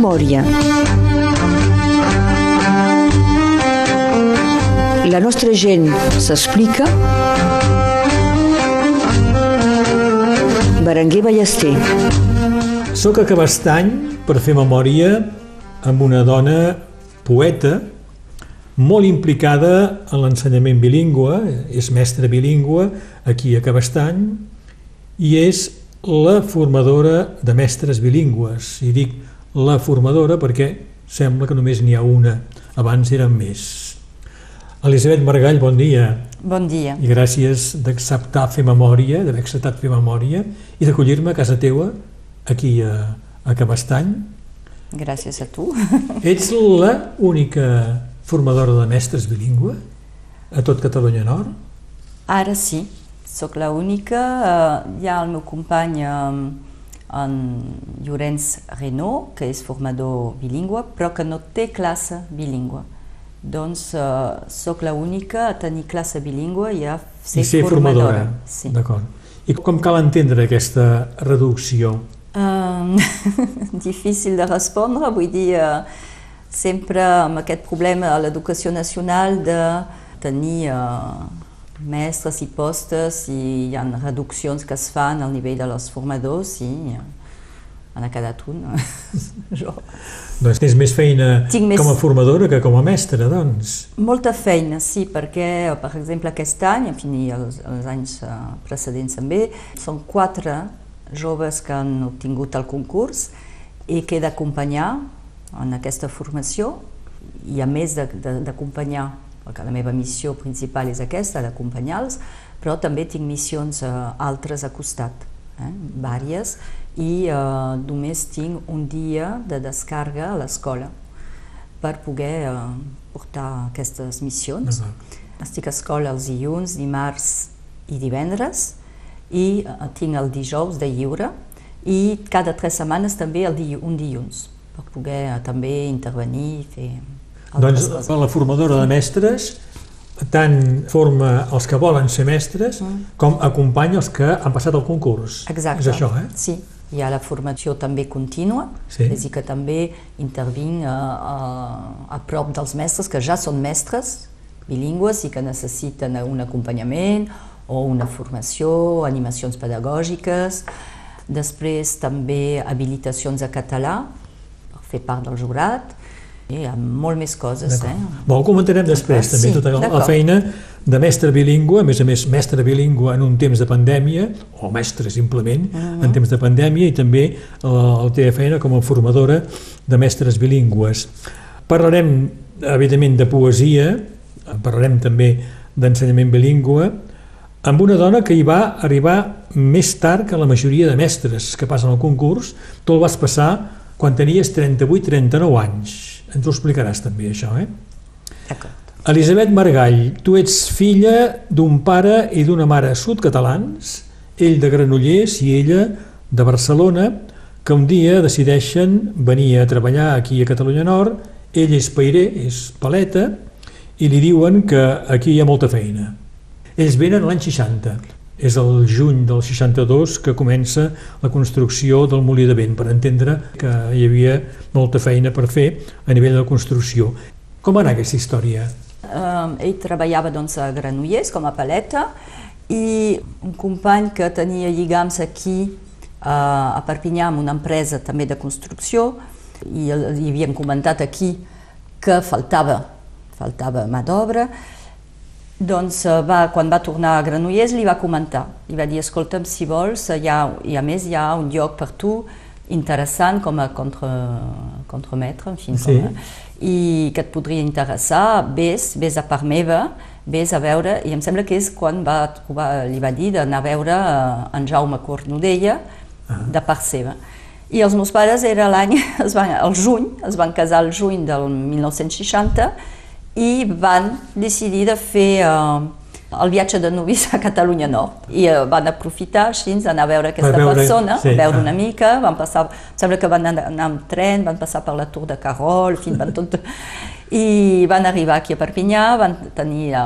memòria. La nostra gent s'explica. Berenguer Ballester. Soc a Cabestany per fer memòria amb una dona poeta molt implicada en l'ensenyament bilingüe, és mestra bilingüe aquí a Cabestany i és la formadora de mestres bilingües. I dic la formadora perquè sembla que només n'hi ha una, abans eren més. Elisabet Margall, bon dia. Bon dia. I gràcies d'acceptar fer memòria, d'haver acceptat fer memòria i d'acollir-me a casa teua, aquí a, a Cabestany. Gràcies a tu. Ets la única formadora de mestres bilingüe a tot Catalunya Nord? Ara sí, sóc l'única. Uh, hi ha el meu company um, en Llorenç Renault, que és formador bilingüe, però que no té classe bilingüe. Doncs uh, sóc l'única a tenir classe bilingüe i a ser, I ser formadora. formadora. Sí. D'acord. I com cal entendre aquesta reducció? Uh, difícil de respondre, vull dir, uh, sempre amb aquest problema a l'educació nacional de tenir uh, mestres i postes i hi ha reduccions que es fan al nivell de los formadors i en ha quedat un. jo. Doncs tens més feina Tinc més- com a formadora que com a mestra, doncs. Molta feina, sí, perquè, per exemple, aquest any, en fi, els, els anys eh, precedents també, són quatre joves que han obtingut el concurs i que he d'acompanyar en aquesta formació i a més d'acompanyar, perquè la meva missió principal és aquesta, d'acompanyar-los, però també tinc missions eh, altres a costat, eh, vàries, i eh, només tinc un dia de descarga a l'escola per poder eh, portar aquestes missions. Estic a escola els dilluns, dimarts i divendres i eh, tinc el dijous de lliure i cada tres setmanes també el diu, un dilluns per poder eh, també intervenir i fer Doncs la formadora de mestres tant forma els que volen ser mestres com acompanya els que han passat el concurs. Mm. Exacte. És això, eh? Sí, hi ha la formació també contínua, Sí. és a dir que també intervinc a, a, a prop dels mestres que ja són mestres bilingües i que necessiten un acompanyament o una formació, animacions pedagògiques, després també habilitacions a català per fer part del jurat, hi ha molt més coses. Eh? Bon, ho comentarem després, D'acord, també, sí, tota la, la feina de mestre bilingüe, a més a més, mestre bilingüe en un temps de pandèmia, o mestre simplement, Mm-hmm. en temps de pandèmia, i també eh, la teva feina com a formadora de mestres bilingües. Parlarem, evidentment, de poesia, parlarem també d'ensenyament bilingüe, amb una dona que hi va arribar més tard que la majoria de mestres que passen el concurs. Tu el vas passar quan tenies 38-39 anys. Ens ho explicaràs també, això, eh? D'acord. Elisabet Margall, tu ets filla d'un pare i d'una mare sud-catalans, ell de Granollers i ella de Barcelona, que un dia decideixen venir a treballar aquí a Catalunya Nord, ell és pairer, és paleta, i li diuen que aquí hi ha molta feina. Ells venen l'any 60, és el juny del 62 que comença la construcció del molí de vent, per entendre que hi havia molta feina per fer a nivell de construcció. Com va anar aquesta història? Um, ell treballava doncs, a Granollers com a paleta i un company que tenia lligams aquí uh, a Perpinyà amb una empresa també de construcció i li havien comentat aquí que faltava, faltava mà d'obra doncs eh, va, quan va tornar a Granollers li va comentar, li va dir, escolta'm, si vols, hi ha, i a més hi ha un lloc per tu interessant com a contra, contrametre, en fi, Sí. com a, i que et podria interessar, vés, vés a part meva, vés a veure, i em sembla que és quan va trobar, li va dir d'anar a veure eh, en Jaume Cornudella, de part seva. I els meus pares era l'any, el juny, es van casar el juny del 1960 i van decidir de fer eh, el viatge de novis a Catalunya Nord. I eh, van aprofitar així d'anar a veure aquesta veure, persona, sí, veure ah. una mica, van passar, em sembla que van anar, anar amb tren, van passar per la Tour de Carol, en fi, van tot... I van arribar aquí a Perpinyà, van tenir la,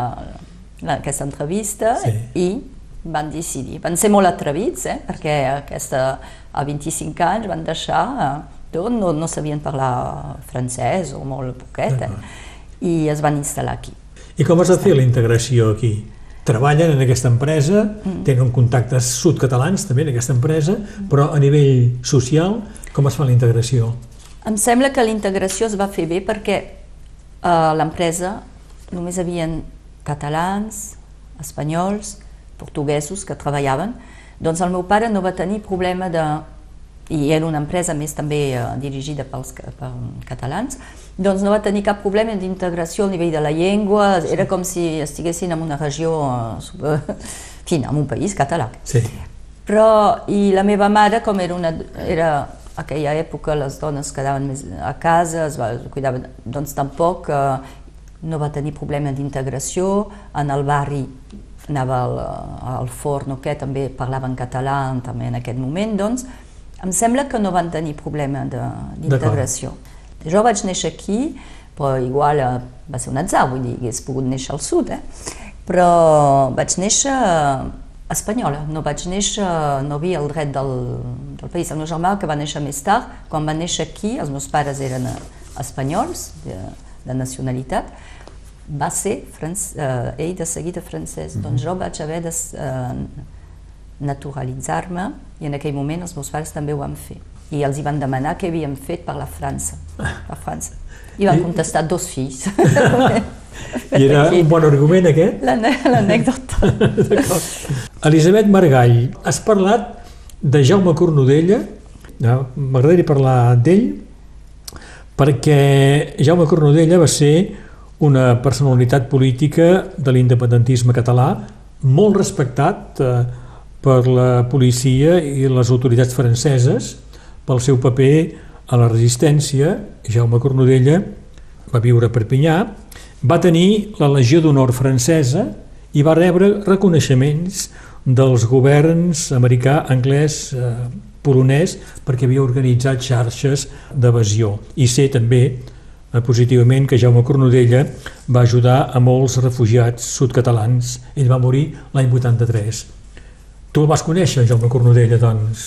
aquesta entrevista Sí. i van decidir. Van ser molt atrevits, eh? perquè aquesta, a 25 anys van deixar eh, tot, no, no sabien parlar francès o molt poquet, eh? I es van instal·lar aquí. I com es va fer la integració aquí? Treballen en aquesta empresa, Mm. tenen contactes sud-catalans també en aquesta empresa, però a nivell social, com es fa la integració? Em sembla que la integració es va fer bé perquè a l'empresa només havien catalans, espanyols, portuguesos que treballaven, doncs el meu pare no va tenir problema de i era una empresa més també eh, dirigida pels per catalans, doncs no va tenir cap problema d'integració al nivell de la llengua, era com si estiguessin en una regió, eh, en fi, en un país català. Sí. Però, i la meva mare, com era, una, era aquella època, les dones quedaven més a casa, es va, cuidaven, doncs tampoc eh, no va tenir problema d'integració. En el barri anava al, al forn, que també parlaven català també en aquest moment, doncs em sembla que no van tenir problema d'integració. Jo vaig néixer aquí, però igual eh, va ser un atzar, vull dir, hagués pogut néixer al sud, eh? però vaig néixer eh, espanyola, no vaig néixer, no havia el dret del, del país. El meu germà, que va néixer més tard, quan va néixer aquí, els meus pares eren eh, espanyols, de, de nacionalitat, va ser franc, eh, ell de seguida francès. Doncs jo vaig haver de eh, naturalitzar-me i en aquell moment els meus pares també ho van fer. I els hi van demanar què havíem fet per la França. Per França. I van contestar dos fills. I era un bon argument aquest? L'anècdota. Elisabet Margall, has parlat de Jaume Cornudella, m'agradaria parlar d'ell, perquè Jaume Cornudella va ser una personalitat política de l'independentisme català, molt respectat eh, per la policia i les autoritats franceses pel seu paper a la resistència. Jaume Cornudella va viure a Perpinyà, va tenir la Legió d'Honor francesa i va rebre reconeixements dels governs americà, anglès, eh, polonès, perquè havia organitzat xarxes d'evasió. I sé també eh, positivament que Jaume Cornudella va ajudar a molts refugiats sudcatalans. Ell va morir l'any 83. Tu el vas conèixer, Jaume Cornudella, doncs?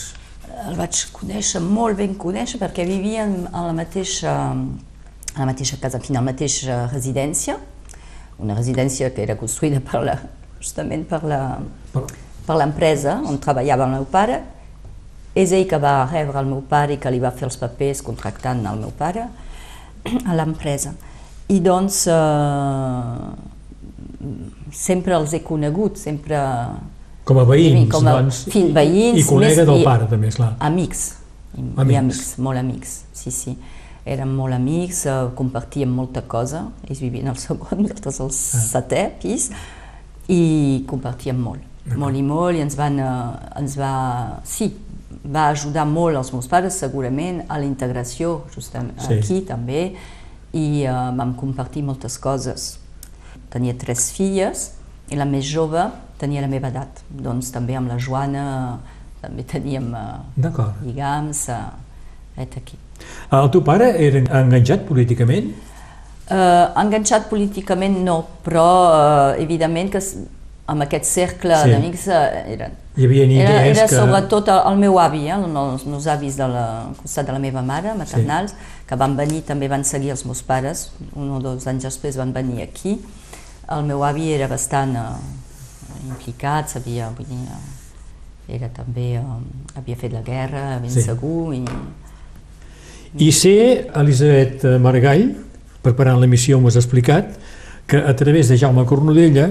El vaig conèixer, molt ben conèixer, perquè vivíem a la mateixa, a la mateixa casa, en fi, a la mateixa residència, una residència que era construïda per la, justament per la, per l'empresa on treballava el meu pare. És ell que va rebre el meu pare i que li va fer els papers contractant el meu pare a l'empresa. I doncs eh, sempre els he conegut, sempre Com a veïns, Com a doncs, fill, veïns, i, col·lega més- del pare, també, esclar. amics. I, Amics. I amics, molt amics, sí, sí. Érem molt amics, eh, compartíem molta cosa. Ells vivien al segon, nosaltres al setè pis, i compartíem molt, molt i molt, i ens van, eh, ens va, sí, va ajudar molt els meus pares, segurament, a la integració, justament Sí. aquí també, i eh, vam compartir moltes coses. Tenia tres filles, i la més jove tenia la meva edat, doncs també amb la Joana també teníem eh, lligams, eh, vet aquí. El teu pare era enganxat políticament? Eh, enganxat políticament no, però eh, evidentment que amb aquest cercle Sí. d'amics eh, eren, Hi havia era, era que... sobretot el, el meu avi, eh, els meus avis de la, al costat de la meva mare, maternals, que van venir, també van seguir els meus pares, un o dos anys després van venir aquí. El meu avi era bastant eh, implicat, sabia, vull dir, eh, era també, eh, havia fet la guerra, ben Sí. segur, i I sé, Elisabet Margall, preparant l'emissió m'ho has explicat, que a través de Jaume Cornudella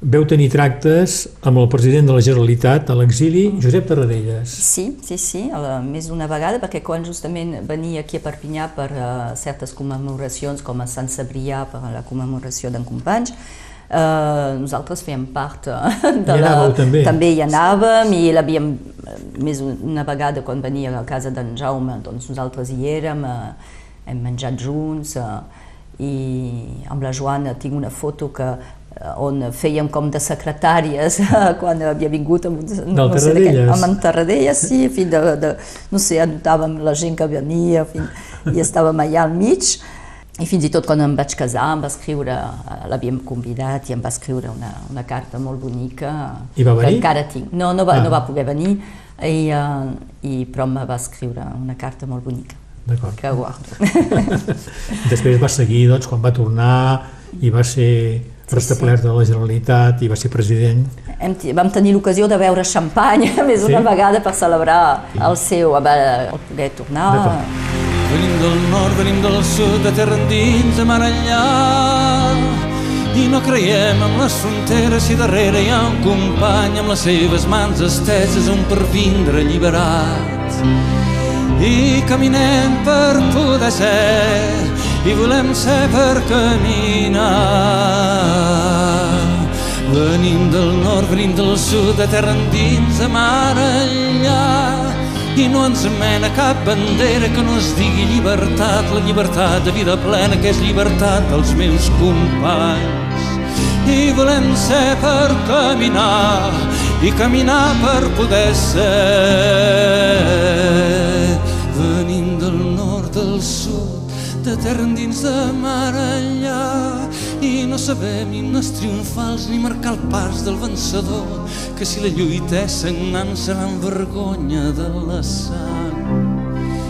veu tenir tractes amb el president de la Generalitat a l'exili, Josep Tarradellas. Sí, sí, sí, la- més d'una vegada, perquè quan justament venia aquí a Perpinyà per uh, certes commemoracions, com a Sant Cebrià per la commemoració d'en Companys, uh, nosaltres fèiem part uh, de anàveu també? També hi anàvem i l'havíem eh, més una vegada quan venia a casa d'en Jaume, doncs nosaltres hi érem, uh, hem menjat junts i amb la Joana tinc una foto que eh, on fèiem com de secretàries quan havia vingut amb, Del no sé de què, amb en Tarradellas, sí, en fi, de, de, no sé, anotàvem la gent que venia, en fi, i estàvem allà al mig. I fins i tot quan em vaig casar em va escriure, eh, l'havíem convidat i em va escriure una, una carta molt bonica. I va venir? Que encara tinc. No, no va, Ah. no va poder venir, i, uh, i, però em va escriure una carta molt bonica, que guardo. Després va seguir, doncs, quan va tornar i va ser restablert de la Generalitat i va ser president. Hem, vam tenir l'ocasió de beure xampany més Sí? una vegada per celebrar el seu, va poder tornar. D'acord. Venim del nord, venim del sud, de terra endins, de mar enllà. I no creiem en les fronteres si darrere hi ha un company amb les seves mans esteses on per vindre alliberat. I caminem per poder ser i volem ser per caminar. Venim del nord, venim del sud, de terra endins, de mar enllà. I no ens mena cap bandera que no es digui llibertat, la llibertat de vida plena que és llibertat dels meus companys. I volem ser per caminar i caminar per poder ser. Venim del nord, del sud, de terra endins de mar enllà no sabem himnes triomfals ni marcar el pas del vencedor que si la lluita és sagnant serà en vergonya de la sang.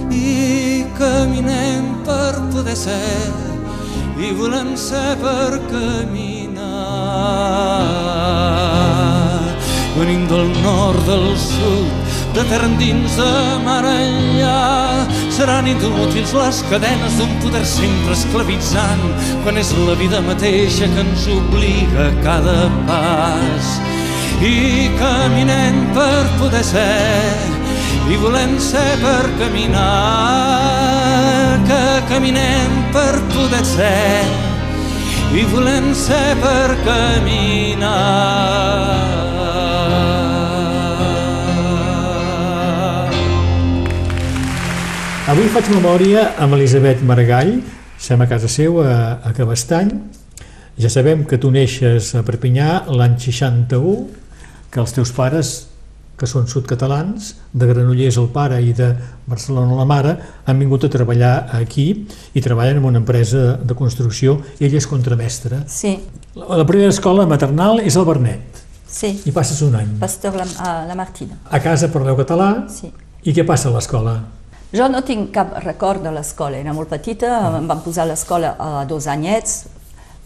I caminem per poder ser i volem ser per caminar. Venim del nord, del sud de terra endins, de mar enllà seran inútils les cadenes d'un poder sempre esclavitzant quan és la vida mateixa que ens obliga a cada pas. I caminem per poder ser i volem ser per caminar que caminem per poder ser i volem ser per caminar Avui faig memòria amb Elisabet Maragall, som a casa seu, a, a Cabestany. Ja sabem que tu neixes a Perpinyà l'any 61, que els teus pares, que són sudcatalans, de Granollers el pare i de Barcelona la mare, han vingut a treballar aquí i treballen en una empresa de construcció. Ella és contramestra. Sí, La, la primera escola maternal és el Bernet, sí, i passes un any. Pastor la, a la Martina, A casa parleu català, sí. i què passa a l'escola? Jo no tinc cap record de l'escola, era molt petita, em van posar a l'escola a dos anyets,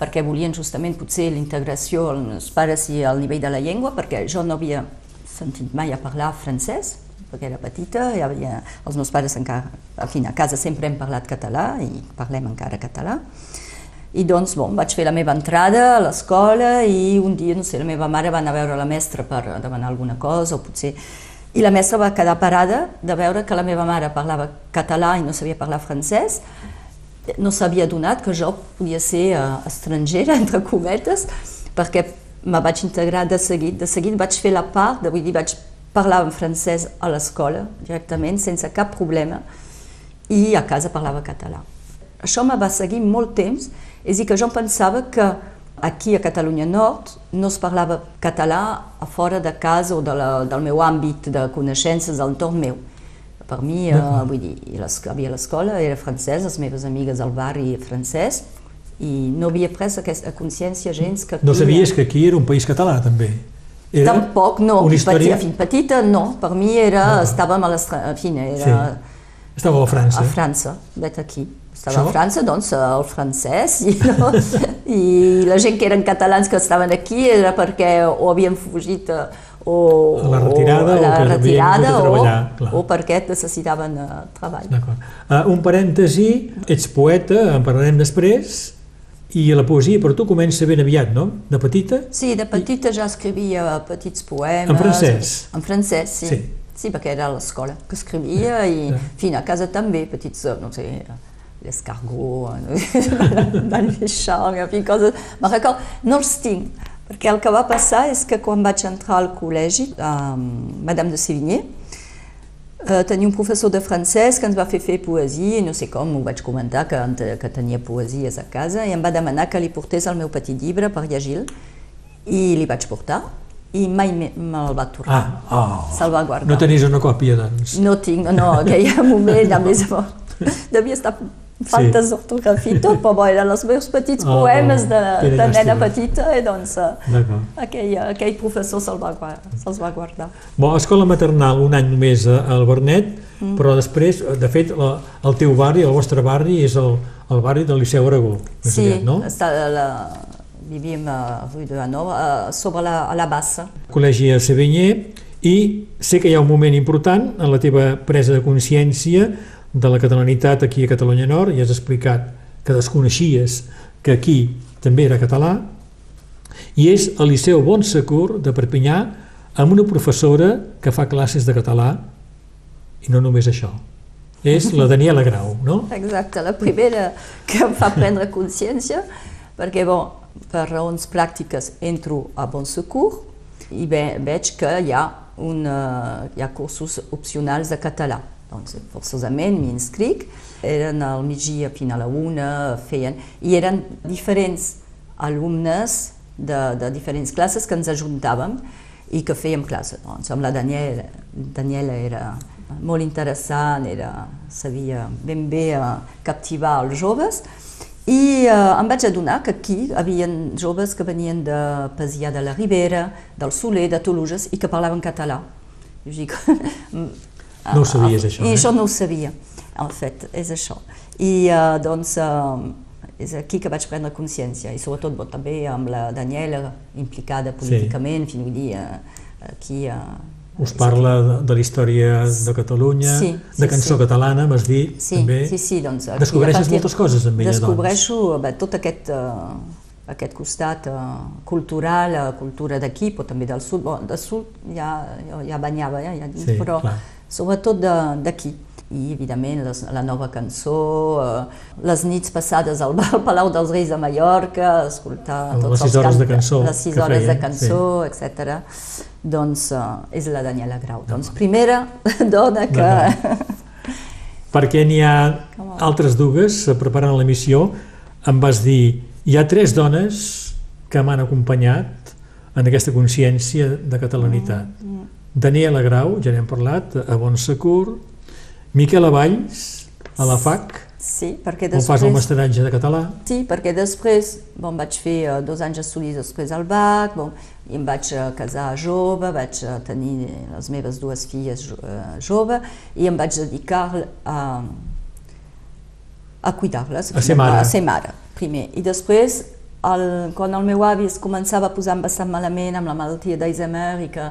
perquè volien justament potser l'integració als pares i al nivell de la llengua, perquè jo no havia sentit mai a parlar francès, perquè era petita, i havia, els meus pares encara, en fi, a casa sempre hem parlat català i parlem encara català. I doncs, bon, vaig fer la meva entrada a l'escola i un dia, no sé, la meva mare va anar a veure la mestra per demanar alguna cosa o potser... I la mestra va quedar parada de veure que la meva mare parlava català i no sabia parlar francès. No s'havia donat que jo podia ser uh, estrangera, entre cometes, perquè me vaig integrar de seguit. De seguit vaig fer la part, de, vull dir, vaig parlar en francès a l'escola directament, sense cap problema, i a casa parlava català. Això me va seguir molt temps, és a dir, que jo pensava que aquí a Catalunya Nord no es parlava català a fora de casa o de la, del meu àmbit de coneixences al entorn meu. Per mi, eh, vull dir, les, havia l'escola, era francès, les meves amigues al barri francès, i no havia pres aquesta consciència gens que... No aquí- sabies que aquí era un país català, també? Era Tampoc, no. Una història... Petita, petita, no. Per mi era, estàvem a l'estranger, en fi, era Estava a França. a França, vet aquí. Estava a França, doncs, el francès, i, no? i la gent que eren catalans que estaven aquí era perquè o havien fugit eh, o, A la retirada o, la o retirada o, treballar, clar. o perquè necessitaven uh, treball. D'acord. Uh, un parèntesi, ets poeta, en parlarem després, i la poesia per tu comença ben aviat, no? De petita? Sí, de petita ja escrivia petits poemes. En francès? En francès, sí. Sí. Sí, perquè era a l'escola que escrivia i, en fi, a casa també, petits, no sé, l'escargot, l'alfeixar, en fi, coses... Me'n record, no els tinc, perquè el que va passar és que quan vaig entrar al col·legi, a Madame de Sévigné, eh, tenia un professor de francès que ens va fer fer poesia i no sé com, ho vaig comentar que, que tenia poesies a casa i em va demanar que li portés el meu petit llibre per llegir i li vaig portar i mai me- me'l va tornar. Ah, oh. Se'l va guardar. No tenies una còpia, doncs. No tinc, no, aquell moment, a més, devia estar faltes sí. i tot, però bo, eren els meus petits Oh, poemes de, de nena llàstima. petita i doncs eh, aquell, aquell professor se'ls va, se'ls va guardar. Bo, escola maternal un any només al Bernet, Mm. però després, de fet, la, el teu barri, el vostre barri, és el, el barri del Liceu Aragó, Sí, aviat, no? està a la, vivíem a Rue de Hanovre, eh, sobre la, a la bassa. Col·legi a Sevinyer, i sé que hi ha un moment important en la teva presa de consciència de la catalanitat aquí a Catalunya Nord, i has explicat que desconeixies que aquí també era català, i és el Liceu Bon Secour de Perpinyà amb una professora que fa classes de català, i no només això. És la Daniela Grau, no? Exacte, la primera que em fa prendre consciència, perquè bon, per raons pràctiques entro a Bon Secours i ve, veig que hi ha, un, hi ha cursos opcionals de català. Doncs forçosament m'hi inscric, eren al migdia fins a la una, feien, i eren diferents alumnes de, de diferents classes que ens ajuntàvem i que fèiem classe. Doncs amb la Daniela, Daniela era molt interessant, era, sabia ben bé eh, captivar els joves i eh, em vaig adonar que aquí hi havia joves que venien de Pasià de la Ribera, del Soler, de Toluges i que parlaven català. Jo dic, No ho sabies, això, I eh? això no ho sabia, en fet, és això. I eh, doncs eh, és aquí que vaig prendre consciència i sobretot bon, també amb la Daniela implicada políticament, sí. fins vull dir, eh, aquí... Us parla de, de la història de Catalunya, Sí, sí, de cançó sí. catalana, m'has dit, Sí, també. sí, sí, doncs... aquí, Descobreixes partir- moltes coses amb ella, doncs. Descobreixo tot aquest, uh, aquest costat cultural, uh, cultura d'aquí, però també del sud. Bon, del sud ja, ja, ja banyava, ja, ja, Sí, però clar. Sobretot de- d'aquí. I, evidentment, les, la nova cançó, uh, les nits passades al, al Palau dels Reis de Mallorca, escoltar Les tots sis els hores de cançó les sis hores de feien, cançó, etc. Doncs uh, és la Daniela Grau. Doncs primera dona que... Perquè n'hi ha altres dues eh, preparant l'emissió, em vas dir, hi ha tres dones que m'han acompanyat en aquesta consciència de catalanitat. Mm, Daniela Grau, ja n'hem parlat, a Bon Secour, Miquel Valls, a la FAC, Sí, perquè on fas el després... mestratge de català, Sí, perquè després bon, vaig fer uh, dos anys d'estudis després al BAC, bon, i em vaig uh, casar jove, vaig uh, tenir les meves dues filles jo, uh, jove i em vaig dedicar a, a cuidar-les. A ser mare. A ser mare, primer. I després, el, quan el meu avi es començava a posar bastant malament amb la malaltia d'Alzheimer i que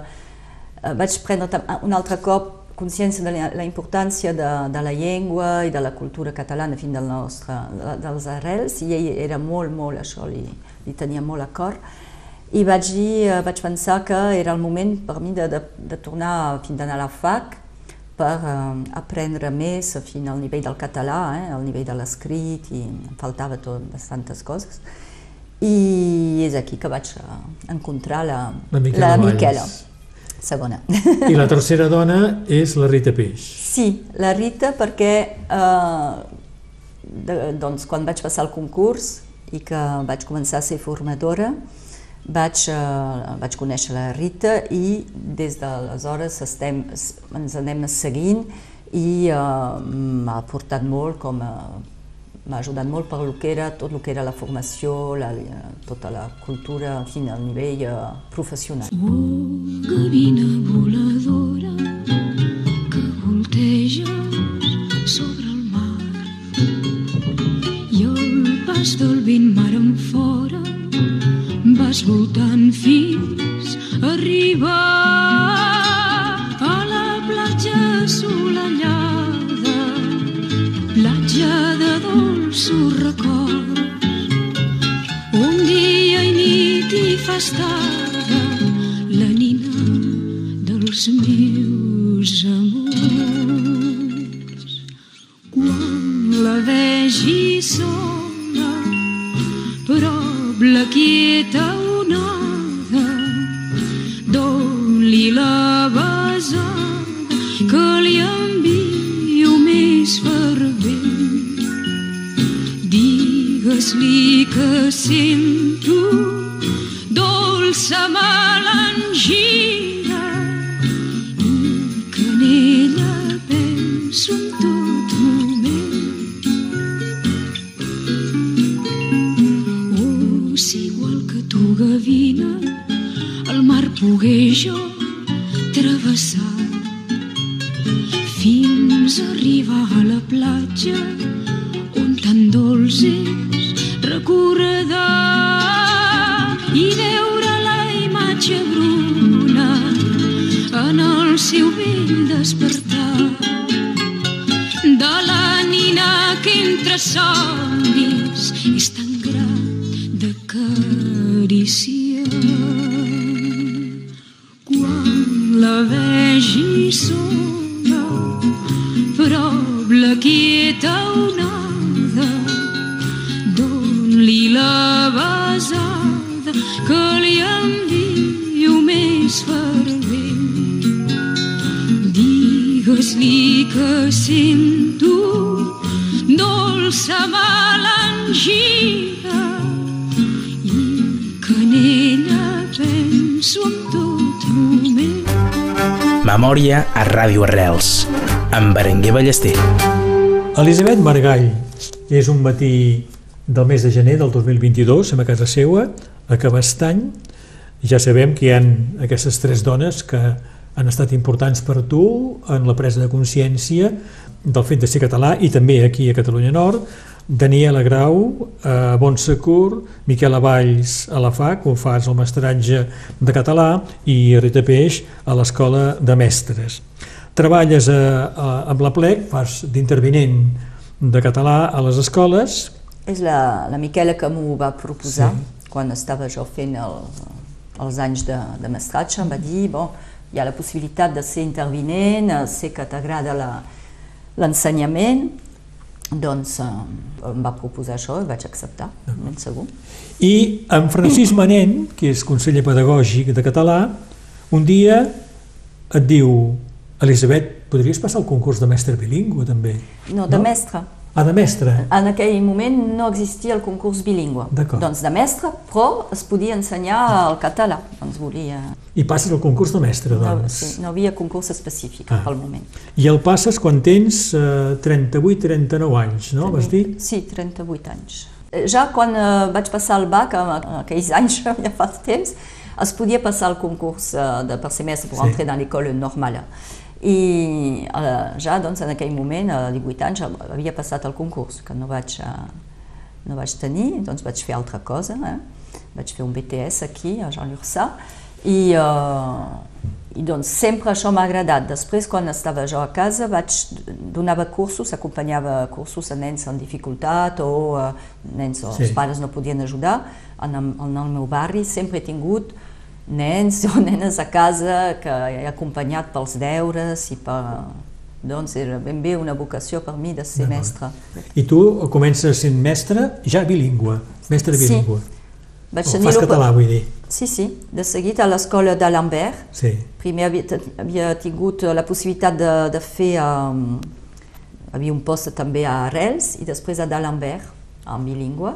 vaig prendre tam- un altre cop consciència de la, la importància de, de la llengua i de la cultura catalana fins del nostre, de, dels arrels, i ell era molt, molt, això li, li tenia molt a cor. I vaig dir, eh, vaig pensar que era el moment per mi de, de, de tornar fins d'anar a la fac per eh, aprendre més fins al nivell del català, eh, al nivell de l'escrit, i em faltava tot, bastantes coses. I és aquí que vaig eh, encontrar la, La Miquela la Valls. Segona. i la tercera dona és la Rita Peix. Sí, la Rita perquè eh, de, doncs, quan vaig passar el concurs i que vaig començar a ser formadora, vaig, eh, vaig conèixer la Rita i des d'aleshores estem, ens anem seguint i eh, m'ha aportat molt com a, m'ha ajudat molt per lo que era, tot el que era la formació, la, tota la cultura, en fi, al nivell eh, professional. Oh, gavina voladora que volteges sobre el mar. I el pas del vent mar en fora vas voltant fins a arribar a la platja assolellada. Platja de dolços records un dia i nit hi fa estada la nina dels meus amors. Digues-li que sento dolça melangia i que en ella penso en tot moment. Memòria a Ràdio Arrels, amb Berenguer Ballester. Elisabet Margall és un matí del mes de gener del 2022 a casa seua, a Cabestany. Ja sabem que hi ha aquestes tres dones que han estat importants per tu en la presa de consciència del fet de ser català i també aquí a Catalunya Nord, Daniela Grau, a Bonsecourt, Miquela Valls a la FAC, on fas el mestratge de català, i Rita Peix a l'Escola de Mestres. Treballes a, a, amb la plec, fas d'intervinent de català a les escoles. És la, la Miquela que m'ho va proposar sí. quan estava jo fent el, els anys de, de mestratge. Em va dir, bon, hi ha la possibilitat de ser intervinent, sé que t'agrada la- l'ensenyament, doncs eh, em va proposar això i vaig acceptar, ben segur. I en Francis Manent, que és conseller pedagògic de català, un dia et diu Elisabet, podries passar el concurs de mestre bilingüe també? No, de mestre. Ah, de mestre? En aquell moment no existia el concurs bilingüe. Doncs de mestre, però es podia ensenyar el català. Doncs volia... I passes el concurs de mestre, No, doncs. sí, no havia concurs específic Ah. pel moment. I el passes quan tens eh, 38-39 anys, no? Vas dir? Sí, 38 anys. Eh, Ja quan eh, vaig passar el BAC, en en aquells anys, ja fa temps, es podia passar el concurs eh, de per semestre per Sí. entrar dans l'école normale. I eh, ja doncs, en aquell moment, a 18 anys, havia passat el concurs, que no vaig, eh, no vaig tenir, doncs vaig fer altra cosa. Eh? Vaig fer un BTS aquí, a Jean Lurçà, i, eh, i doncs sempre això m'ha agradat. Després, quan estava jo a casa, vaig, donava cursos, acompanyava cursos a nens amb dificultat o eh, nens Sí. els pares no podien ajudar. En, en el meu barri sempre he tingut nens o nenes a casa que he acompanyat pels deures i per... Doncs era ben bé una vocació per mi de ser mestre. I tu comences sent mestre ja bilingüe, mestre Sí. bilingüe. Vaig O tenir fas català, vull dir. Sí, sí, de seguit a l'escola d'Alembert. Sí. Primer havia, havia tingut la possibilitat de, de fer... Um, havia un post també a Arrels i després a d'Alembert, en bilingüe.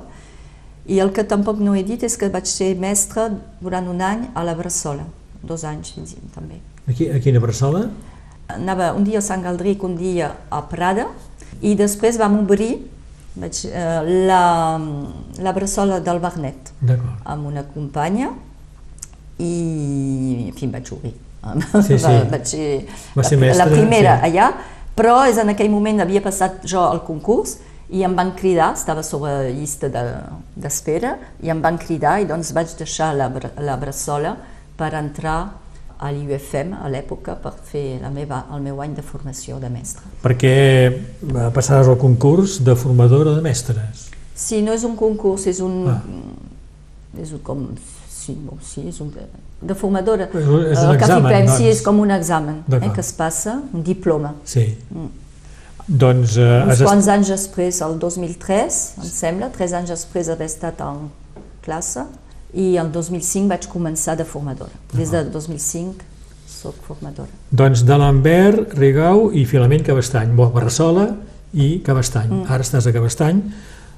I el que tampoc no he dit és que vaig ser mestre durant un any a la Bressola, dos anys fins i- també. Aquí, a Bressola? Anava un dia a Sant Galdric, un dia a Prada, i després vam obrir vaig, eh, la, la Bressola del Barnet amb una companya i, en fi, vaig obrir. Sí, sí. Va, vaig ser, Va ser la, mestra, la primera sí. allà, però és en aquell moment havia passat jo el concurs i em van cridar, estava sobre llista de- d'espera, i em van cridar i doncs vaig deixar la, la Bressola per entrar a l'UFM a l'època per fer la meva, el meu any de formació de mestre. Perquè eh, passaràs al concurs de formadora de mestres. Sí, no és un concurs, és un... Ah. És un com... Sí, bon, sí, és un... De formadora. És un- és un el que examen, fipem, doncs. sí, és com un examen eh, que es passa, un diploma. Sí. Doncs eh, Uns quants anys després, el 2003, em sembla, tres anys després d'haver estat en classe, i el 2005 vaig començar de formadora. Des del 2005 soc formadora. doncs de Lambert, Rigau i Filament Cabestany. Bo, Barrasola i Cabestany. Mm. Ara estàs a Cabestany,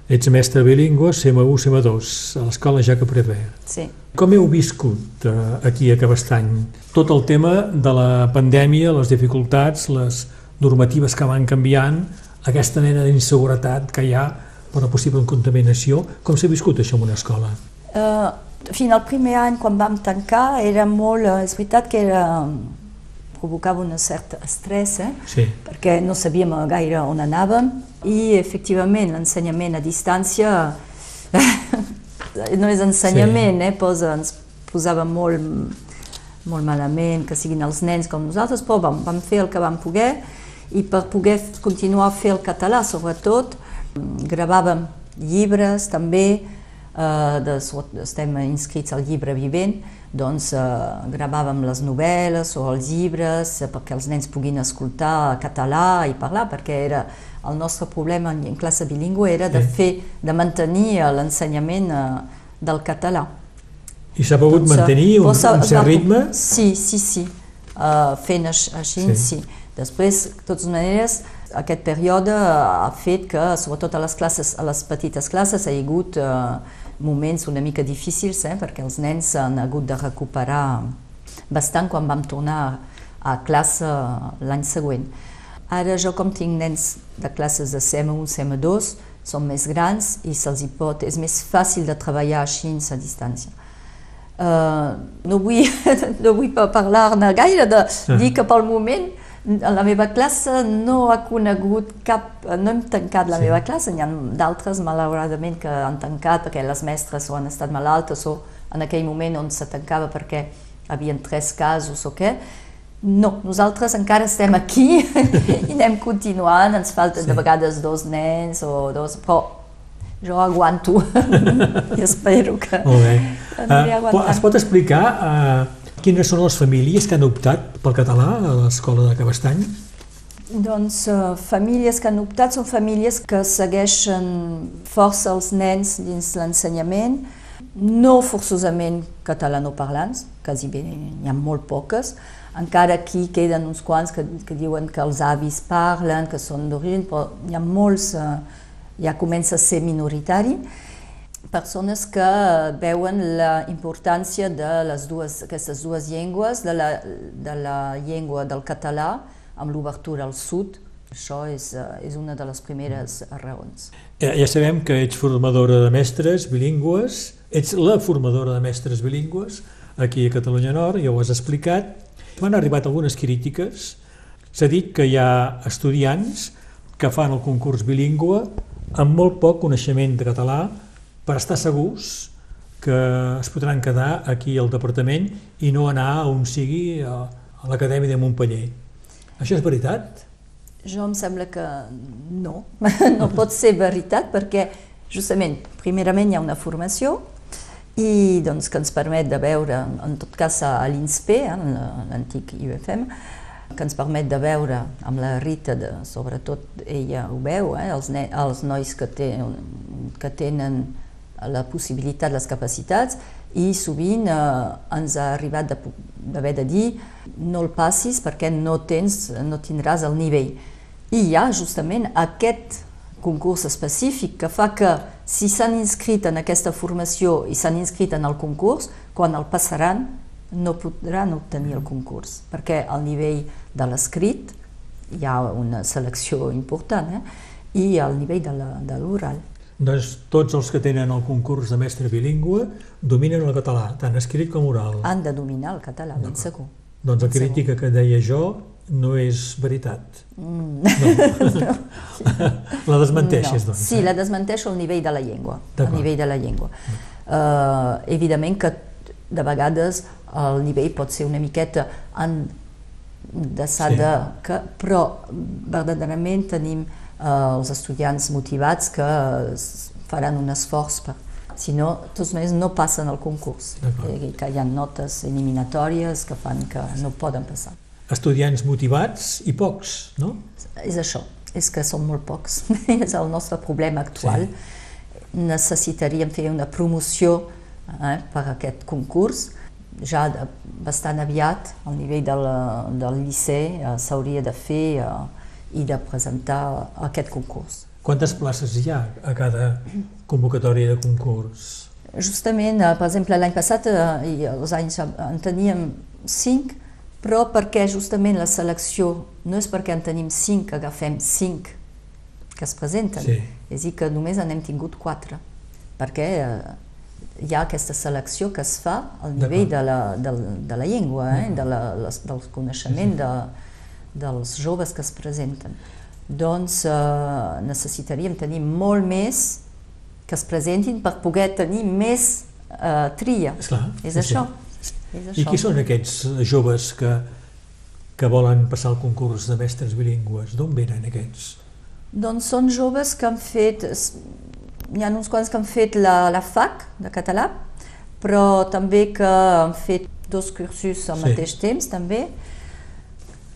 ets mestre bilingüe, CM1, CM2, a l'escola Jaca Prever. Sí. Com heu viscut eh, aquí a Cabestany tot el tema de la pandèmia, les dificultats, les normatives que van canviant, aquesta mena d'inseguretat que hi ha per la possible contaminació? Com s'ha viscut això en una escola? Uh, Fins al primer any, quan vam tancar, era molt... eh, És veritat que era, provocava un cert estrès, eh? Sí. perquè no sabíem gaire on anàvem i efectivament l'ensenyament a distància no és ensenyament, eh? Posa, ens posava molt, molt malament que siguin els nens com nosaltres, però vam, vam fer el que vam poder i per poder continuar a fer el català sobretot gravàvem llibres també, eh, de, estem inscrits al llibre vivent, doncs eh, gravàvem les novel·les o els llibres eh, perquè els nens puguin escoltar català i parlar, perquè era el nostre problema en, en classe bilingüe era de fer, de mantenir eh, l'ensenyament eh, del català. I s'ha pogut Doncs, eh, mantenir un, un cert ritme? Sí, sí, sí. Uh, fent aix- així, Sí. sí. Després, de totes maneres, aquest període ha fet que, sobretot a les classes, a les petites classes, ha hagut uh, moments una mica difícils, eh, perquè els nens han hagut de recuperar bastant quan vam tornar a classe l'any següent. Ara jo com tinc nens de classes de CM1, CM2, són més grans i se'ls pot, és més fàcil de treballar així a distància. Uh, no vull, no vull pa- parlar-ne gaire, de dir que pel moment a la meva classe no ha conegut cap, no hem tancat la Sí. meva classe, n'hi ha d'altres malauradament que han tancat perquè les mestres o han estat malaltes o en aquell moment on se tancava perquè havien tres casos o què. No, nosaltres encara estem aquí i anem continuant, ens falten Sí. de vegades dos nens o dos, però jo aguanto i espero que Molt bé. aniré Eh, po- es aguantant. pot explicar uh, quines són les famílies que han optat pel català a l'escola de Cabestany? Doncs uh, famílies que han optat són famílies que segueixen força els nens dins l'ensenyament, no forçosament catalanoparlants, quasi bé n'hi ha molt poques, encara aquí queden uns quants que, que diuen que els avis parlen, que són d'origen, però hi ha molts, uh, ja comença a ser minoritari, persones que eh, veuen la importància de les dues, aquestes dues llengües, de la, de la llengua del català amb l'obertura al sud. Això és, eh, és una de les primeres raons. Ja, ja sabem que ets formadora de mestres bilingües, ets la formadora de mestres bilingües aquí a Catalunya Nord, ja ho has explicat. M'han arribat algunes crítiques. S'ha dit que hi ha estudiants que fan el concurs bilingüe amb molt poc coneixement de català per estar segurs que es podran quedar aquí al departament i no anar on sigui a, a l'Acadèmia de Montpeller. Això és veritat? Jo em sembla que no, no pot ser veritat perquè justament, primerament hi ha una formació i doncs, que ens permet de veure, en tot cas a l'INSPE, eh, l'antic IUFM, que ens permet de veure amb la Rita, de, sobretot ella ho veu, eh, els, els nois que, té, que tenen la possibilitat, les capacitats, i sovint eh, ens ha arribat d'haver de, de dir no el passis perquè no, tens, no tindràs el nivell. I hi ha justament aquest concurs específic que fa que si s'han inscrit en aquesta formació i s'han inscrit en el concurs, quan el passaran no podran obtenir el concurs, perquè al nivell de l'escrit hi ha una selecció important eh? i al nivell de l'oral. Doncs tots els que tenen el concurs de mestre bilingüe dominen el català, tant escrit com oral. Han de dominar el català, ben segur. Doncs la segur. crítica que deia jo no és veritat. Mm. No. la desmenteixes, no. doncs. Sí, eh? la desmenteixo al nivell de la llengua. Al nivell de la llengua. Uh, evidentment que de vegades el nivell pot ser una miqueta en deçada, Sí. que, però verdaderament tenim els estudiants motivats que faran un esforç per si no, de totes maneres no passen el concurs, D'acord. eh, que hi ha notes eliminatòries que fan que no poden passar. Estudiants motivats i pocs, no? És això, és que són molt pocs. és el nostre problema actual. Sí. Necessitaríem fer una promoció eh, per a aquest concurs. Ja de, bastant aviat, al nivell del, del liceu, eh, s'hauria de fer eh, i de presentar aquest concurs. Quantes places hi ha a cada convocatòria de concurs? Justament, eh, per exemple, l'any passat eh, i els anys en teníem cinc, però perquè justament la selecció no és perquè en tenim cinc, que agafem cinc que es presenten, Sí. és a dir que només n'hem tingut quatre, perquè eh, hi ha aquesta selecció que es fa al nivell de la, de, de la llengua, eh? de la, les, del coneixement de, dels joves que es presenten. Doncs eh, necessitaríem tenir molt més que es presentin per poder tenir més eh, tria. Esclar, és, sí, això. sí. és I qui són aquests joves que, que volen passar el concurs de mestres bilingües? D'on venen aquests? Doncs són joves que han fet, hi ha uns quants que han fet la, la FAC de català, però també que han fet dos cursos al Sí. mateix temps també,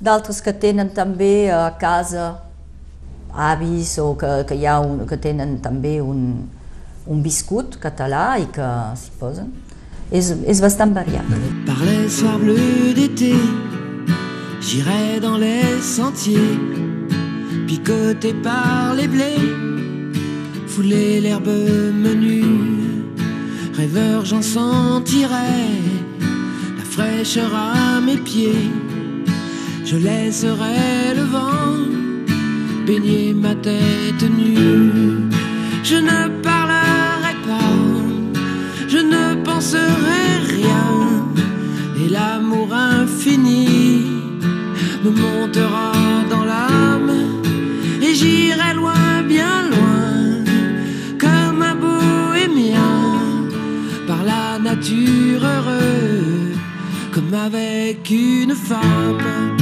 d'altres que tenen també a casa avis o que, que, hi ha un, que tenen també un, un viscut català i que s'hi posen. És. Par les soirs bleus d'été, j'irai dans les sentiers, picoté par les blés, fouler l'herbe menue, rêveur j'en sentirai la fraîcheur à mes pieds, je laisserai le vent baigner ma tête nue, je ne parlerai pas je ne penserai rien. Et l'amour infini me montera dans l'âme. Et j'irai loin, bien loin, comme un bohémien, par la nature heureux, comme avec une femme.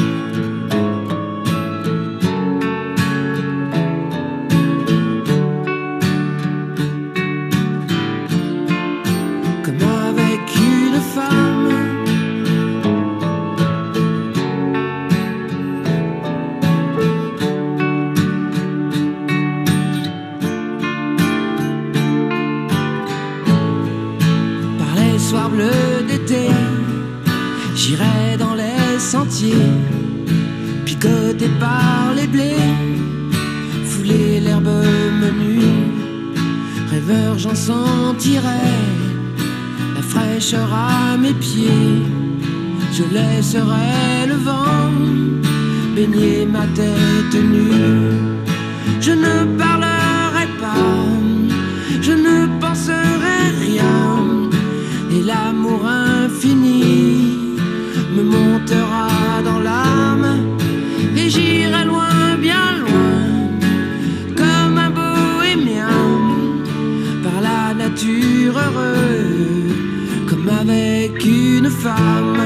Les sentiers, picoté par les blés, fouler l'herbe menue rêveur j'en sentirai la fraîcheur à mes pieds. Je laisserai le vent baigner ma tête nue. Je ne parlerai pas, je ne penserai rien. Et l'amour infini me montera dans l'âme. Et j'irai loin, bien loin, comme un bohémien par la nature heureux, comme avec une femme.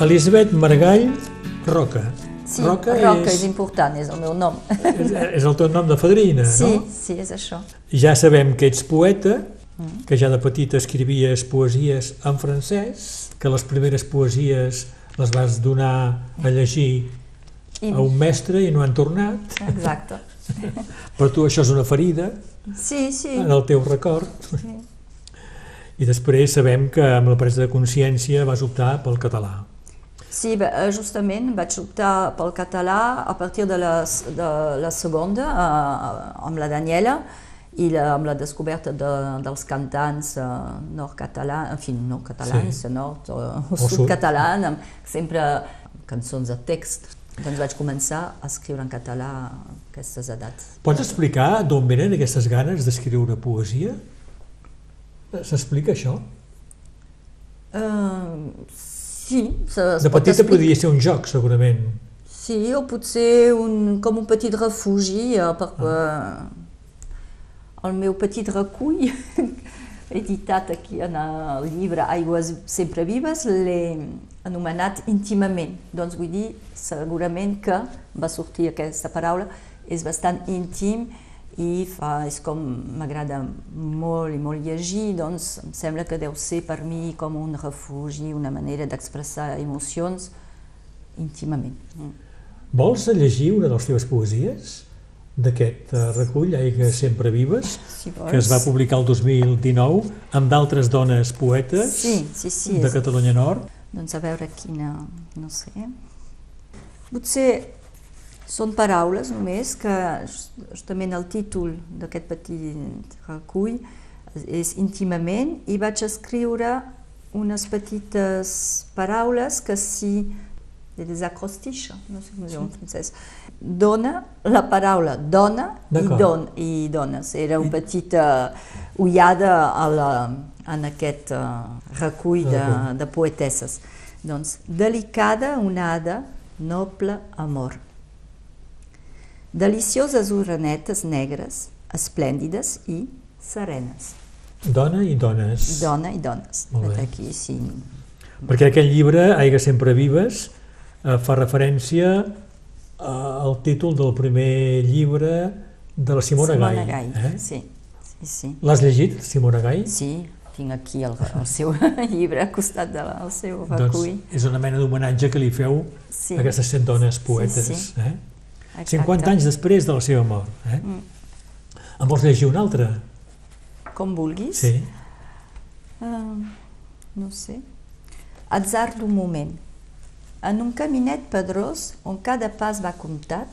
Elisabet Margall Roca. Sí, Roca, Roca és... és, important, és el meu nom. és, és el teu nom de fadrina, Sí, no? sí, és això. Ja sabem que ets poeta, Mm. que ja de petit escrivies poesies en francès, que les primeres poesies les vas donar a llegir I... a un mestre i no han tornat. Exacte. Per tu això és una ferida Sí, sí. en el teu record. I després sabem que amb la presa de consciència vas optar pel català. Sí, eh, justament vaig optar pel català a partir de la, de la segona, eh, amb la Daniela, i la, amb la descoberta de, dels cantants eh, nord-catalans, en fi, no catalans, Sí. nord o, o sud. sud-catalans, amb sempre cançons de text. Doncs vaig començar a escriure en català a aquestes edats. Pots explicar d'on venen aquestes ganes d'escriure poesia? S'explica això? Uh, sí, De petita podria ser un joc, segurament. Sí, o potser un, com un petit refugi eh, per, Ah. eh, el meu petit recull editat aquí en el llibre Aigües sempre vives l'he anomenat íntimament. Doncs vull dir, segurament que va sortir aquesta paraula, és bastant íntim i fa, és com m'agrada molt i molt llegir, doncs em sembla que deu ser per mi com un refugi, una manera d'expressar emocions íntimament. Mm. Vols llegir una de les teves poesies? D'aquest eh, recull, Aigues sempre vives, Si vols. que es va publicar el 2019 amb d'altres dones poetes Sí, sí, sí. de Catalunya Nord. Doncs a veure quina... no sé. Potser són paraules només que just- justament el títol d'aquest petit recull és íntimament i vaig escriure unes petites paraules que si des acrostiches, no sé com es diu en francès. Dona, la paraula dona i, don, i dones. Era una petita ullada a la, en aquest uh, recull de, de poetesses. Doncs, delicada onada, noble amor. Delicioses orenetes negres, esplèndides i serenes. Dona i dones. Dona i dones. Molt bé. Aquí, sí. Perquè aquest llibre, Aigua sempre vives, fa referència eh, al títol del primer llibre de la Simona, Simona Gai. Gai. Eh? Sí, sí, sí. L'has llegit, Simona Gai? Sí, tinc aquí el, el seu llibre al costat del de seu Doncs recull. és una mena d'homenatge que li feu Sí. a aquestes cent dones poetes. Sí, sí. Eh? Exacte. 50 anys després de la seva mort. Eh? Mm. En vols llegir un altre? Com vulguis. Sí. Uh, no sé. Atzar d'un moment. En un caminet pedrós on cada pas va comptat,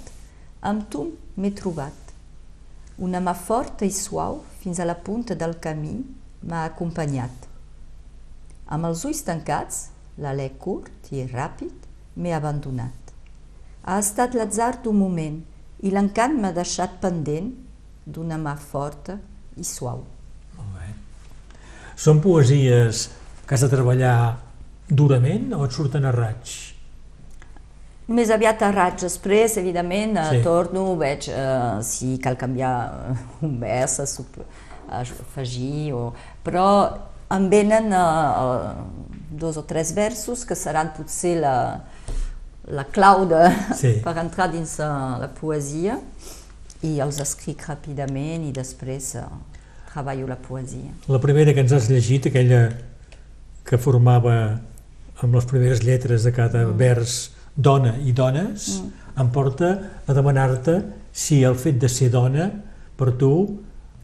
amb tu m'he trobat. Una mà forta i suau fins a la punta del camí m'ha acompanyat. Amb els ulls tancats, l'alè curt i ràpid, m'he abandonat. Ha estat l'atzar d'un moment i l'encant m'ha deixat pendent d'una mà forta i suau. Molt bé. Són poesies que has de treballar durament o et surten a raig? Més aviat a raig, després, evidentment, Sí. sí. torno, veig eh, si cal canviar eh, un vers, a, sup- a afegir, o... però em venen eh, eh, dos o tres versos que seran potser la, la clau de, Sí. per entrar dins eh, la poesia i els escric ràpidament i després eh, treballo la poesia. La primera que ens has llegit, aquella que formava amb les primeres lletres de cada mm. vers dona i dones, mm. em porta a demanar-te si el fet de ser dona per tu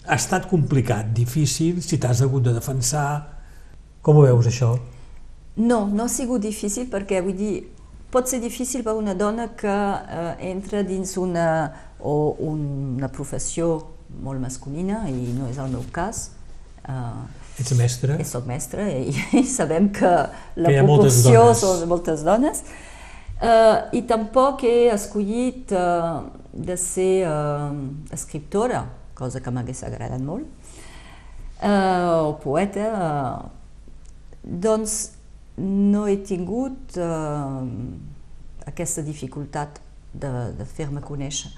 ha estat complicat, difícil, si t'has hagut de defensar... Com ho veus, això? No, no ha sigut difícil perquè, vull dir, pot ser difícil per una dona que eh, entra dins una, o una professió molt masculina, i no és el meu cas. Eh, Ets mestre? jo soc mestra i, i sabem que la Que ha moltes proporció dones. són moltes dones. Eh, I tampoc he escollit eh, de ser eh, escriptora, cosa que m'hagués agradat molt, eh, o poeta, eh, doncs no he tingut eh, aquesta dificultat de, de fer-me conèixer.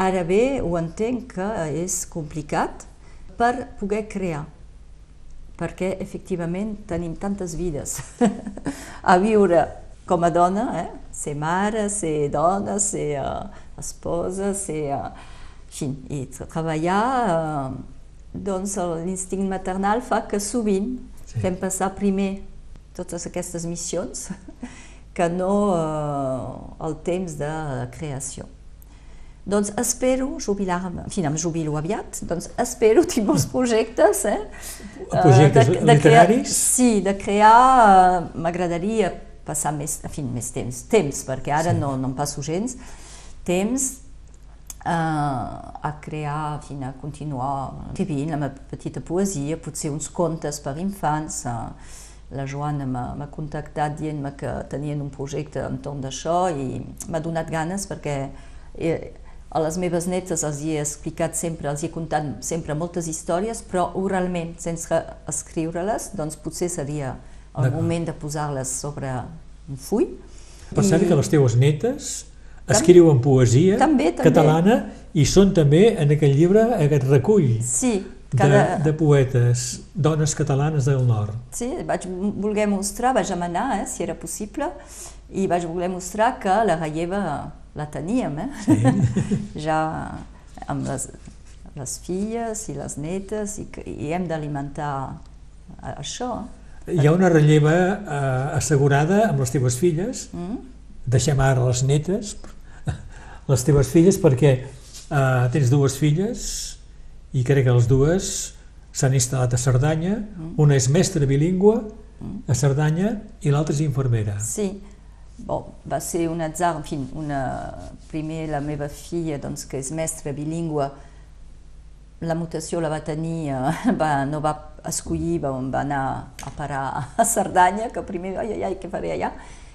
Ara bé, ho entenc que és complicat per poder crear, perquè efectivament tenim tantes vides a viure com a dona, eh? Ser mare, ser dona, ser uh, esposa, ser... Uh, fi, i treballar, uh, doncs l'instint maternal fa que sovint Sí. fem passar primer totes aquestes missions que no uh, el temps de creació. Doncs espero jubilar-me, en fi, em jubilo aviat, doncs espero tinc molts projectes, eh? Projectes Eh, crear, literaris? sí, de crear, eh, m'agradaria passar més, en fi, més temps, temps, perquè ara Sí. no, no em passo gens, temps eh, a crear, en fi, a continuar escrivint la meva petita poesia, potser uns contes per infants, eh, la Joana m'ha m'ha contactat dient-me que tenien un projecte entorn d'això i m'ha donat ganes perquè eh, a les meves netes els hi he explicat sempre, els hi he contat sempre moltes històries, però oralment, sense escriure-les, doncs potser seria el moment de posar-les sobre un full. Per cert I- que les teves netes escriuen poesia També, també. catalana i són també en aquest llibre, aquest recull Sí, de, cada... de poetes, dones catalanes del nord. Sí, vaig voler mostrar, vaig demanar eh, si era possible i vaig voler mostrar que la relleva la teníem, eh? Sí. ja amb les, les filles i les netes i, i hem d'alimentar a- això. Hi ha una relleva eh, assegurada amb les teves filles, Mm? deixem ara les netes, les teves filles, perquè eh, tens dues filles i crec que les dues s'han instal·lat a Cerdanya, una és mestra bilingüe a Cerdanya i l'altra és infermera. Sí, bon, va ser un atzar, en fi, una, primer la meva filla, doncs, que és mestra bilingüe, la mutació la va tenir, eh, va, no va escollir, va, va anar a parar a Cerdanya, que primer, ai, ai, ai, què faré allà?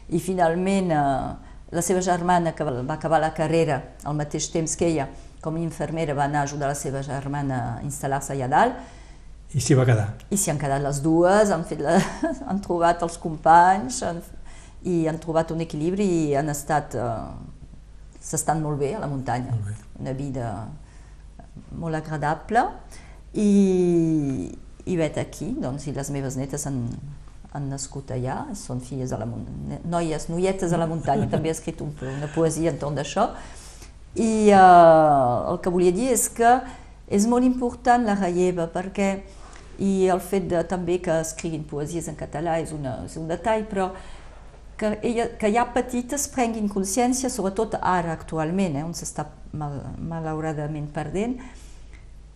i finalment eh, la seva germana, que va acabar la carrera al mateix temps que ella, com a infermera, va anar a ajudar la seva germana a instal·lar-se allà dalt, I s'hi va quedar. i s'hi han quedat les dues, han, fet la, han trobat els companys han, i han trobat un equilibri i han estat... Eh, s'estan molt bé a la muntanya. Una vida molt agradable i, i vet aquí, doncs, i les meves netes han, han nascut allà, són filles de la muntanya, noies, noietes de la muntanya, també he escrit un, una poesia entorn d'això. I eh, el que volia dir és que és molt important la relleva perquè i el fet de, també que escriguin poesies en català és, una, és un detall, però que, ella, que ja petites prenguin consciència, sobretot ara actualment, eh, on s'està mal, malauradament perdent,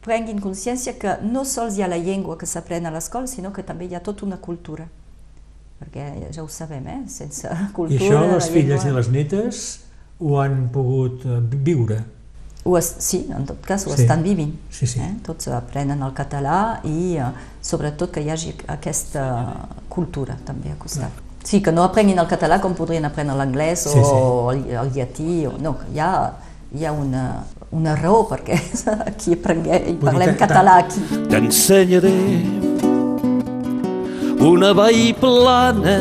prenguin consciència que no sols hi ha la llengua que s'aprèn a l'escola, sinó que també hi ha tota una cultura. Perquè ja ho sabem, eh? sense cultura... I això les filles llengua- i les netes ho han pogut eh, viure. Ho es, sí, en tot cas ho Sí. estan vivint. Sí, sí. Eh? Tots aprenen el català i eh, sobretot que hi hagi aquesta cultura també a costat. Sí, que no aprenguin el català com podrien aprendre l'anglès Sí, o el, el llatí. O, no, hi ha, hi ha una, una raó perquè aquí aprenguem, dir parlem que- català aquí. T'ensenyaré una vall plana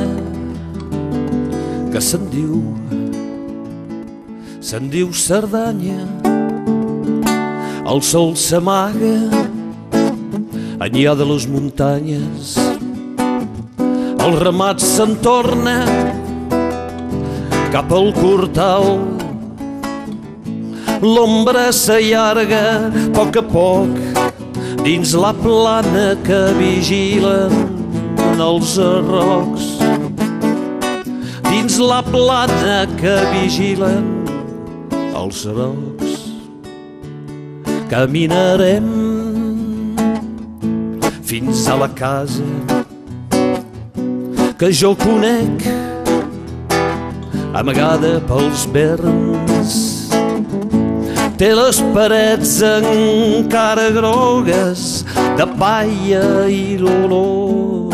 que se'n diu se'n diu Cerdanya. El sol s'amaga enllà de les muntanyes. El ramat se'n torna cap al cortal l'ombra s'allarga a poc a poc dins la plana que vigilen els arrocs. Dins la plana que vigilen els arrocs. Caminarem fins a la casa que jo conec amagada pels verns té les parets encara grogues de paia i l'olor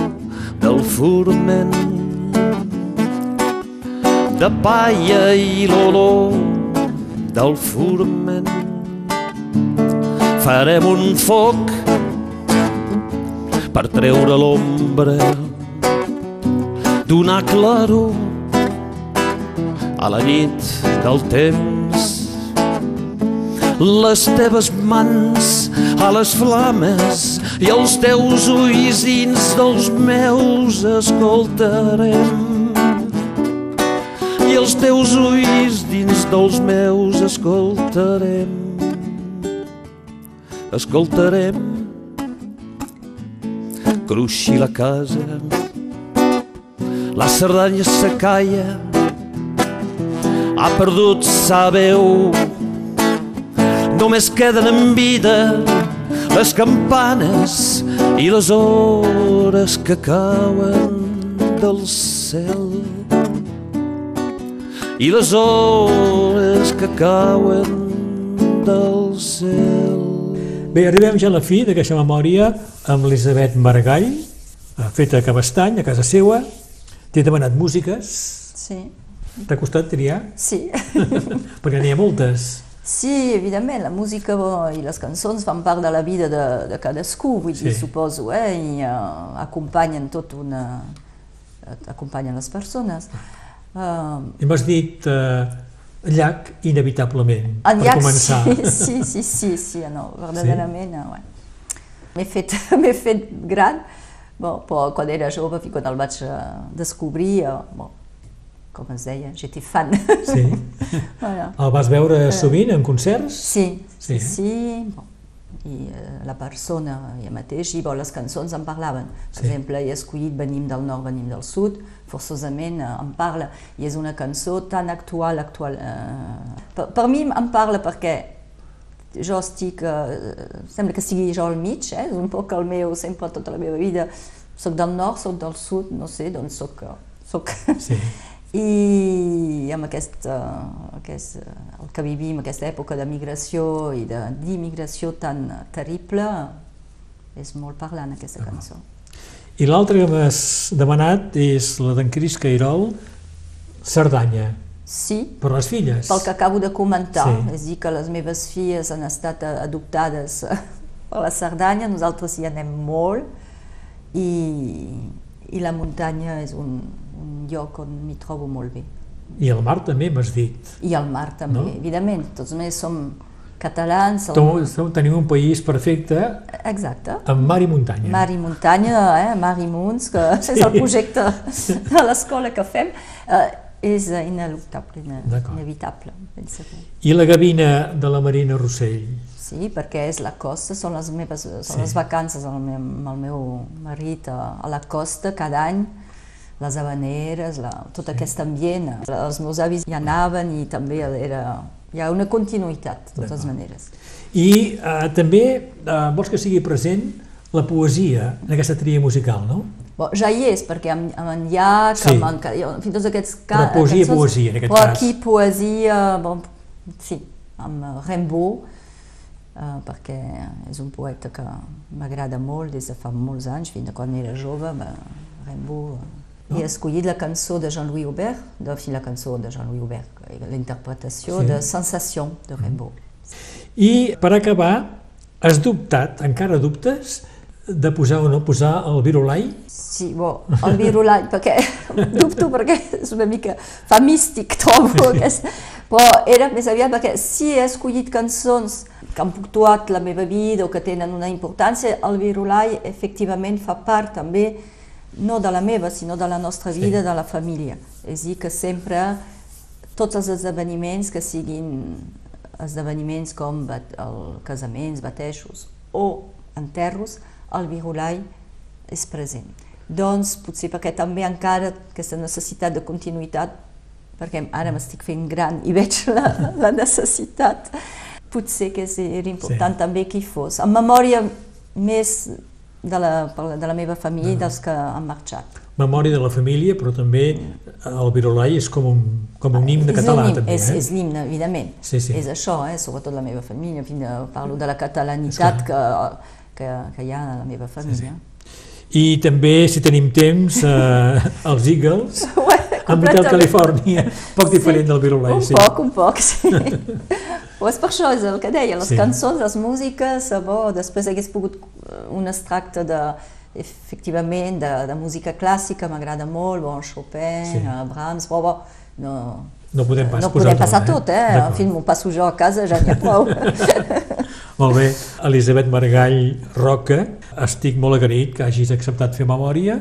del forment. De paia i l'olor del forment. Farem un foc per treure l'ombra donar claror a la nit del temps les teves mans a les flames i els teus ulls dins dels meus escoltarem. I els teus ulls dins dels meus escoltarem. Escoltarem. Cruixir la casa la Cerdanya se calla ha perdut sa veu només queden en vida les campanes i les hores que cauen del cel i les hores que cauen del cel Bé, arribem ja a la fi d'aquesta memòria amb l'Elisabet Maragall, eh, feta a Cabestany, a casa seua. T'he demanat músiques. Sí, T'ha costat triar? sí. Perquè n'hi ha moltes. Sí, evidentment, la música i les cançons fan part de la vida de, de cadascú, vull dir, Sí. suposo, eh? i uh, acompanyen tot una... acompanyen les persones. Uh, I m'has dit eh, llac inevitablement, en per llac, començar. sí, sí, sí, sí, sí, no, verdaderament, sí? ouais. M'he fet, fet gran, bon, però quan era jove, quan el vaig uh, descobrir, uh, bon, com es deia, j'étais fan. Sí. voilà. El vas veure sovint en concerts? Sí, Sí. sí, sí. Bon. I eh, la persona, ja mateix, i bon, les cançons en parlaven. Per Sí. exemple, he escollit Venim del nord, venim del sud, forçosament eh, en parla, i és una cançó tan actual, actual. Eh, per, per mi em parla perquè jo estic, eh, sembla que sigui jo al mig, eh? és un poc el meu, sempre tota la meva vida, soc del nord, soc del sud, no sé, doncs soc, eh, soc Sí. i amb aquest, uh, aquest, uh, el que vivim, aquesta època de migració i de- d'immigració tan terrible, és molt parlant aquesta cançó. I l'altra que m'has demanat és la d'en Cris Cairol, Cerdanya, Sí, per les filles. pel que acabo de comentar, Sí. és a dir, que les meves filles han estat eh, adoptades per la Cerdanya, nosaltres hi anem molt i, i la muntanya és un, un lloc on m'hi trobo molt bé. I el mar també m'has dit. I el mar també, No? evidentment, tots més som catalans, som... Som, tenim un país perfecte Exacte. amb mar i muntanya. Mar i muntanya, eh? Mar i munts, que és el projecte de l'escola que fem, eh, és ineluctable, inevitable. I la gavina de la Marina Rossell. Sí, perquè és la costa, són les meves són Sí. les vacances amb el meu, marit a, a la costa cada any, les habaneres, la, tot aquest ambient. Els meus avis hi anaven i també era, hi ha una continuïtat, de totes maneres. I eh, també eh, vols que sigui present la poesia en aquesta tria musical, no? Bon, ja hi és, perquè amb, amb en Llach, Sí. amb en, en fi, tots aquests ca- Però poesia, cançons, poesia, en aquest cas. aquí poesia, bon, sí, amb eh, Rimbaud, eh, perquè és un poeta que m'agrada molt des de fa molts anys, fins de quan era jove, Rimbaud. No? He escollit la cançó de Jean-Louis Aubert, de, la cançó de Jean-Louis Aubert, la interpretació Sí. de Sensation de Rimbaud. I per acabar, has dubtat, encara dubtes, de posar o no posar el virulai? Sí, bo, el virulai, perquè dubto perquè és una mica fa místic, trobo, aquest, però era més aviat perquè si he escollit cançons que han puntuat la meva vida o que tenen una importància, el virulai efectivament fa part també no de la meva, sinó de la nostra Sí. vida, de la família. És dir, que sempre tots els esdeveniments que siguin esdeveniments com bat, el casaments, batejos o enterros, el virulai és present. Doncs potser perquè també encara aquesta necessitat de continuïtat, perquè ara m'estic fent gran i veig la, la necessitat, potser que és- era important Sí. també que hi fos, en memòria més de la, de la meva família i dels que han marxat. Memòria de la família, però també el virulai és com un, com un himne És català, himne, també, és, eh? és l'himne, evidentment. Sí, sí. És això, eh? sobretot la meva família, en fi, de- parlo de la catalanitat que, que, que hi ha a la meva família. I també, si tenim temps, eh, els Eagles, amb Hotel. Califòrnia, poc diferent del virulai, Un sí. poc, un poc, sí. Però és per això, és el que deia, les Sí. cançons, les músiques, eh, bo, després hagués pogut eh, un extracte de, efectivament, de, de música clàssica, m'agrada molt, bon, Chopin, Sí. sí. Brahms, però bo, no, No podem pas no posar podem passar tot, tot, eh? eh? En fi, m'ho passo jo a casa, ja n'hi ha prou. Molt bé, Elisabet Margall Roca, estic molt agraït que hagis acceptat fer memòria,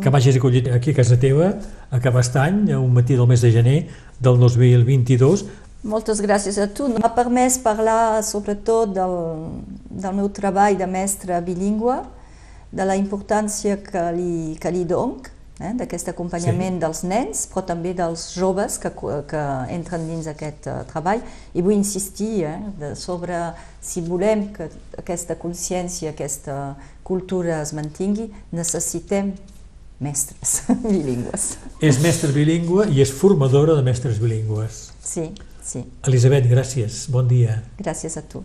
que m'hagis acollit aquí a casa teva, a Cabestany, a un matí del mes de gener del 2022. Moltes gràcies a tu. M'ha permès parlar sobretot del, del meu treball de mestre bilingüe, de la importància que li, que li dono, eh, d'aquest acompanyament sí. dels nens, però també dels joves que, que entren dins aquest uh, treball. I vull insistir eh, de, sobre si volem que aquesta consciència, aquesta cultura es mantingui, necessitem mestres bilingües. És mestra bilingüe i és formadora de mestres bilingües. Sí, sí. Elisabet, gràcies. Bon dia. Gràcies a tu.